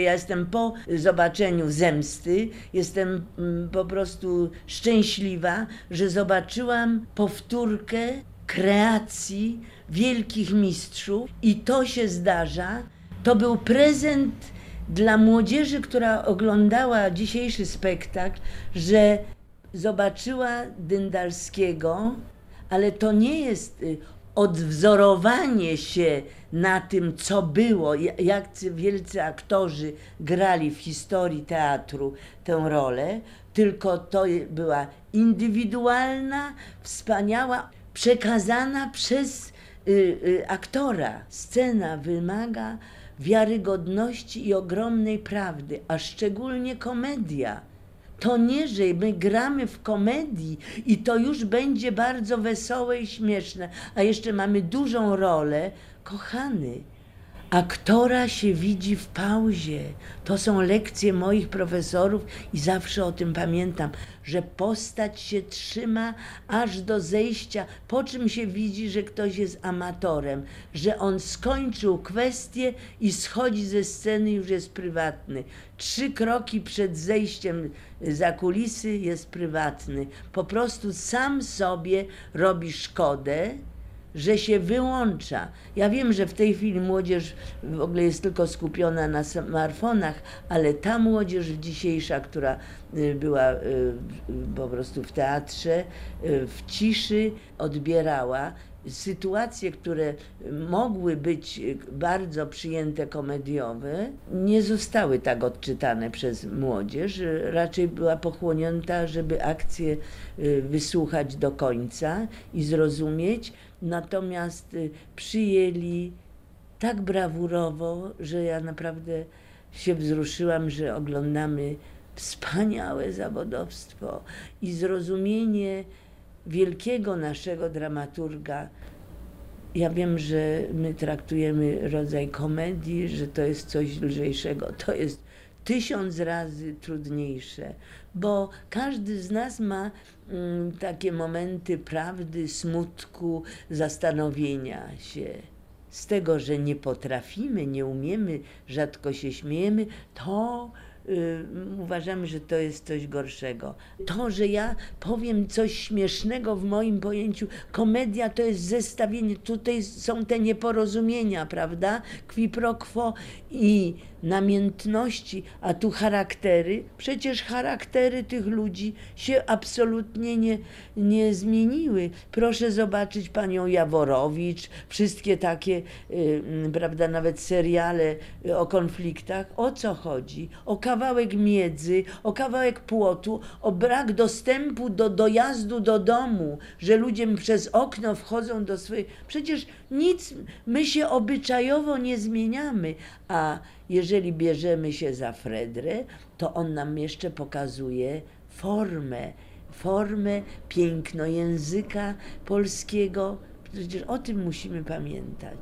Ja jestem po zobaczeniu zemsty, jestem mm, po prostu szczęśliwa, że zobaczyłam powtórkę kreacji wielkich mistrzów i to się zdarza. To był prezent dla młodzieży, która oglądała dzisiejszy spektakl, że zobaczyła Dyndalskiego, ale to nie jest y, odwzorowanie się na tym, co było, ja- jak wielcy aktorzy grali w historii teatru tę rolę, tylko to była indywidualna, wspaniała, przekazana przez y, y, aktora. Scena wymaga wiarygodności i ogromnej prawdy, a szczególnie komedia. To nie, że my gramy w komedii i to już będzie bardzo wesołe i śmieszne, a jeszcze mamy dużą rolę. Kochany, aktora się widzi w pauzie. To są lekcje moich profesorów i zawsze o tym pamiętam, że postać się trzyma aż do zejścia, po czym się widzi, że ktoś jest amatorem, że on skończył kwestię i schodzi ze sceny, już jest prywatny. Trzy kroki przed zejściem za kulisy jest prywatny. Po prostu sam sobie robi szkodę że się wyłącza. Ja wiem, że w tej chwili młodzież w ogóle jest tylko skupiona na smartfonach, ale ta młodzież dzisiejsza, która y, była y, po prostu w teatrze, y, w ciszy odbierała sytuacje, które mogły być bardzo przyjęte komediowe, nie zostały tak odczytane przez młodzież. Raczej była pochłonięta, żeby akcję y, wysłuchać do końca i zrozumieć. Natomiast y, przyjęli tak brawurowo, że ja naprawdę się wzruszyłam, że oglądamy wspaniałe zawodowstwo i zrozumienie wielkiego naszego dramaturga. Ja wiem, że my traktujemy rodzaj komedii, że to jest coś lżejszego. To jest tysiąc razy trudniejsze, bo każdy z nas ma mm, takie momenty prawdy, smutku, zastanowienia się. Z tego, że nie potrafimy, nie umiemy, rzadko się śmiejemy, to uważamy, że to jest coś gorszego. To, że ja powiem coś śmiesznego w moim pojęciu, komedia to jest zestawienie, tutaj są te nieporozumienia, prawda? Qui pro quo i namiętności, a tu charaktery. Przecież charaktery tych ludzi się absolutnie nie, nie zmieniły. Proszę zobaczyć panią Jaworowicz, wszystkie takie, y, prawda, nawet seriale y, o konfliktach. O co chodzi? O kawałek miedzy, o kawałek płotu, o brak dostępu do dojazdu do domu, że ludzie przez okno wchodzą do swojej. Przecież nic, my się obyczajowo nie zmieniamy, a jeżeli bierzemy się za Fredrę, to on nam jeszcze pokazuje formę, formę, piękno języka polskiego. Przecież o tym musimy pamiętać.